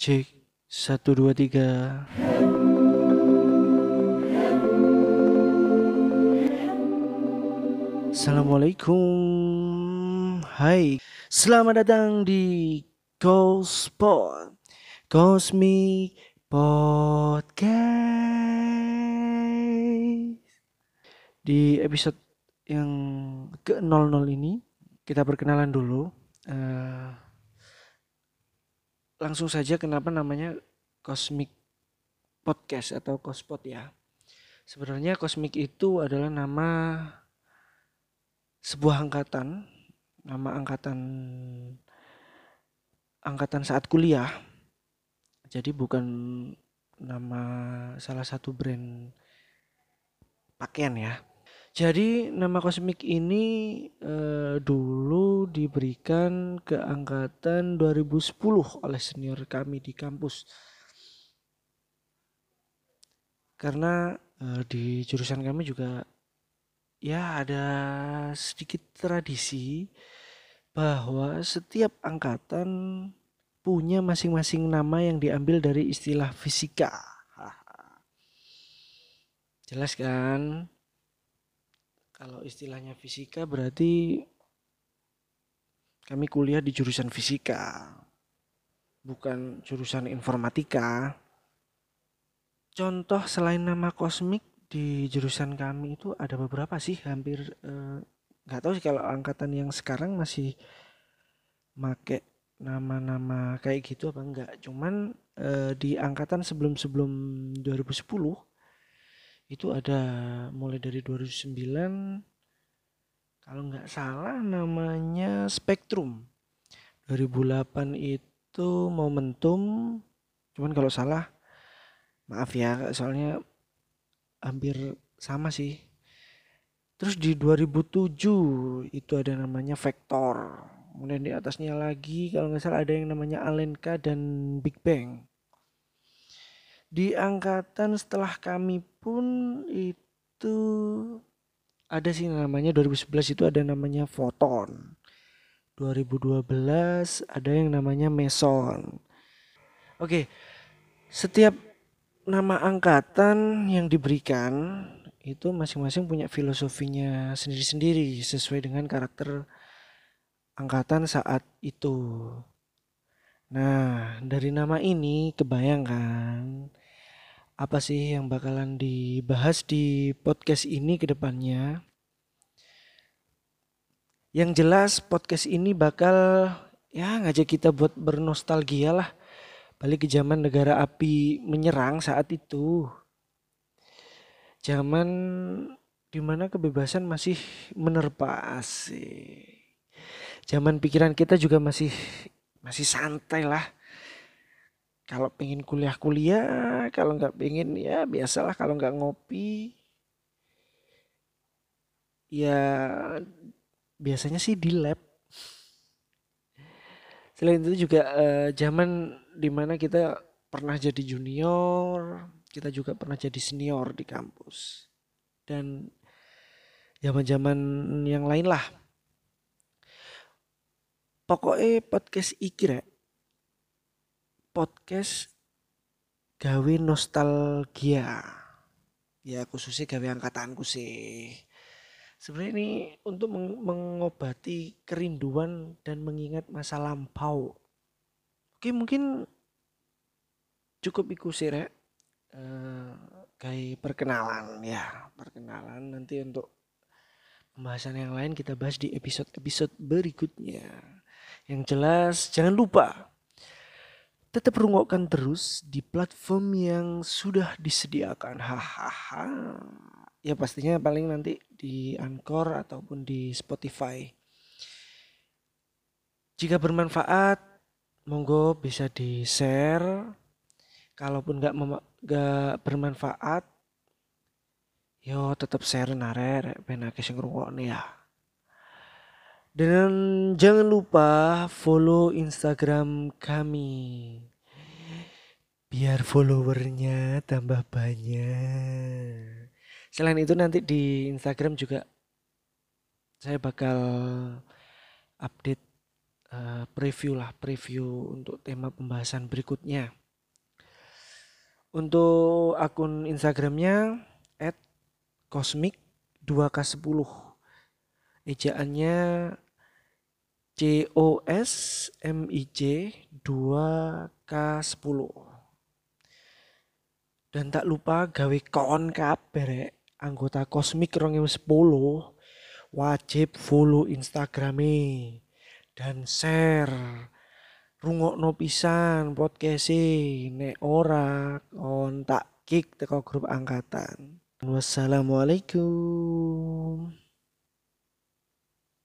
Cek satu dua tiga. Assalamualaikum. Hai, selamat datang di Cosmos Cosmic Podcast. Di episode yang ke-00 ini kita perkenalan dulu. Uh, langsung saja kenapa namanya Cosmic Podcast atau Cospot ya. Sebenarnya Cosmic itu adalah nama sebuah angkatan, nama angkatan angkatan saat kuliah. Jadi bukan nama salah satu brand pakaian ya. Jadi nama kosmik ini eh, dulu diberikan ke angkatan 2010 oleh senior kami di kampus. Karena eh, di jurusan kami juga ya ada sedikit tradisi bahwa setiap angkatan punya masing-masing nama yang diambil dari istilah fisika. Jelas kan? Kalau istilahnya fisika berarti kami kuliah di jurusan fisika, bukan jurusan informatika. Contoh selain nama kosmik di jurusan kami itu ada beberapa sih, hampir eh, nggak eh, tahu sih kalau angkatan yang sekarang masih make nama-nama kayak gitu apa enggak. Cuman eh, di angkatan sebelum-sebelum 2010 itu ada mulai dari 2009 kalau nggak salah namanya Spektrum 2008 itu Momentum cuman kalau salah maaf ya soalnya hampir sama sih. Terus di 2007 itu ada namanya Vector. Kemudian di atasnya lagi kalau nggak salah ada yang namanya Alenka dan Big Bang di angkatan setelah kami pun itu ada sih namanya 2011 itu ada namanya Photon. 2012 ada yang namanya Meson. Oke. Setiap nama angkatan yang diberikan itu masing-masing punya filosofinya sendiri-sendiri sesuai dengan karakter angkatan saat itu. Nah, dari nama ini kebayangkan apa sih yang bakalan dibahas di podcast ini ke depannya. Yang jelas podcast ini bakal ya ngajak kita buat bernostalgia lah. Balik ke zaman negara api menyerang saat itu. Zaman di mana kebebasan masih menerpa asik. Zaman pikiran kita juga masih masih santai lah kalau pengen kuliah kuliah kalau nggak pengen ya biasalah kalau nggak ngopi. Ya biasanya sih di lab. Selain itu juga eh, zaman di mana kita pernah jadi junior kita juga pernah jadi senior di kampus. Dan zaman-zaman yang lain lah. Pokoknya podcast ikir podcast gawe nostalgia. Ya khususnya gawe angkatanku sih. Sebenarnya ini untuk meng mengobati kerinduan dan mengingat masa lampau. Oke mungkin cukup ikut sih rek. Uh, kayak perkenalan ya. Perkenalan nanti untuk pembahasan yang lain kita bahas di episode-episode berikutnya. Yang jelas jangan lupa tetap rungokkan terus di platform yang sudah disediakan. Hahaha. Ya pastinya paling nanti di Anchor ataupun di Spotify. Jika bermanfaat, monggo bisa di-share. Kalaupun nggak nggak bermanfaat, yo tetap share nare penake sing nih ya. Dan jangan lupa follow Instagram kami. Biar followernya tambah banyak. Selain itu nanti di Instagram juga saya bakal update uh, preview lah, preview untuk tema pembahasan berikutnya. Untuk akun Instagramnya cosmic 2K10 ejaannya C O S M I J 2K10 dan tak lupa gawe kon kabar anggota Cosmic 2010 wajib follow Instagrame dan share. Rungokno pisan podcast nek ora on tak kick teko grup angkatan. Wassalamualaikum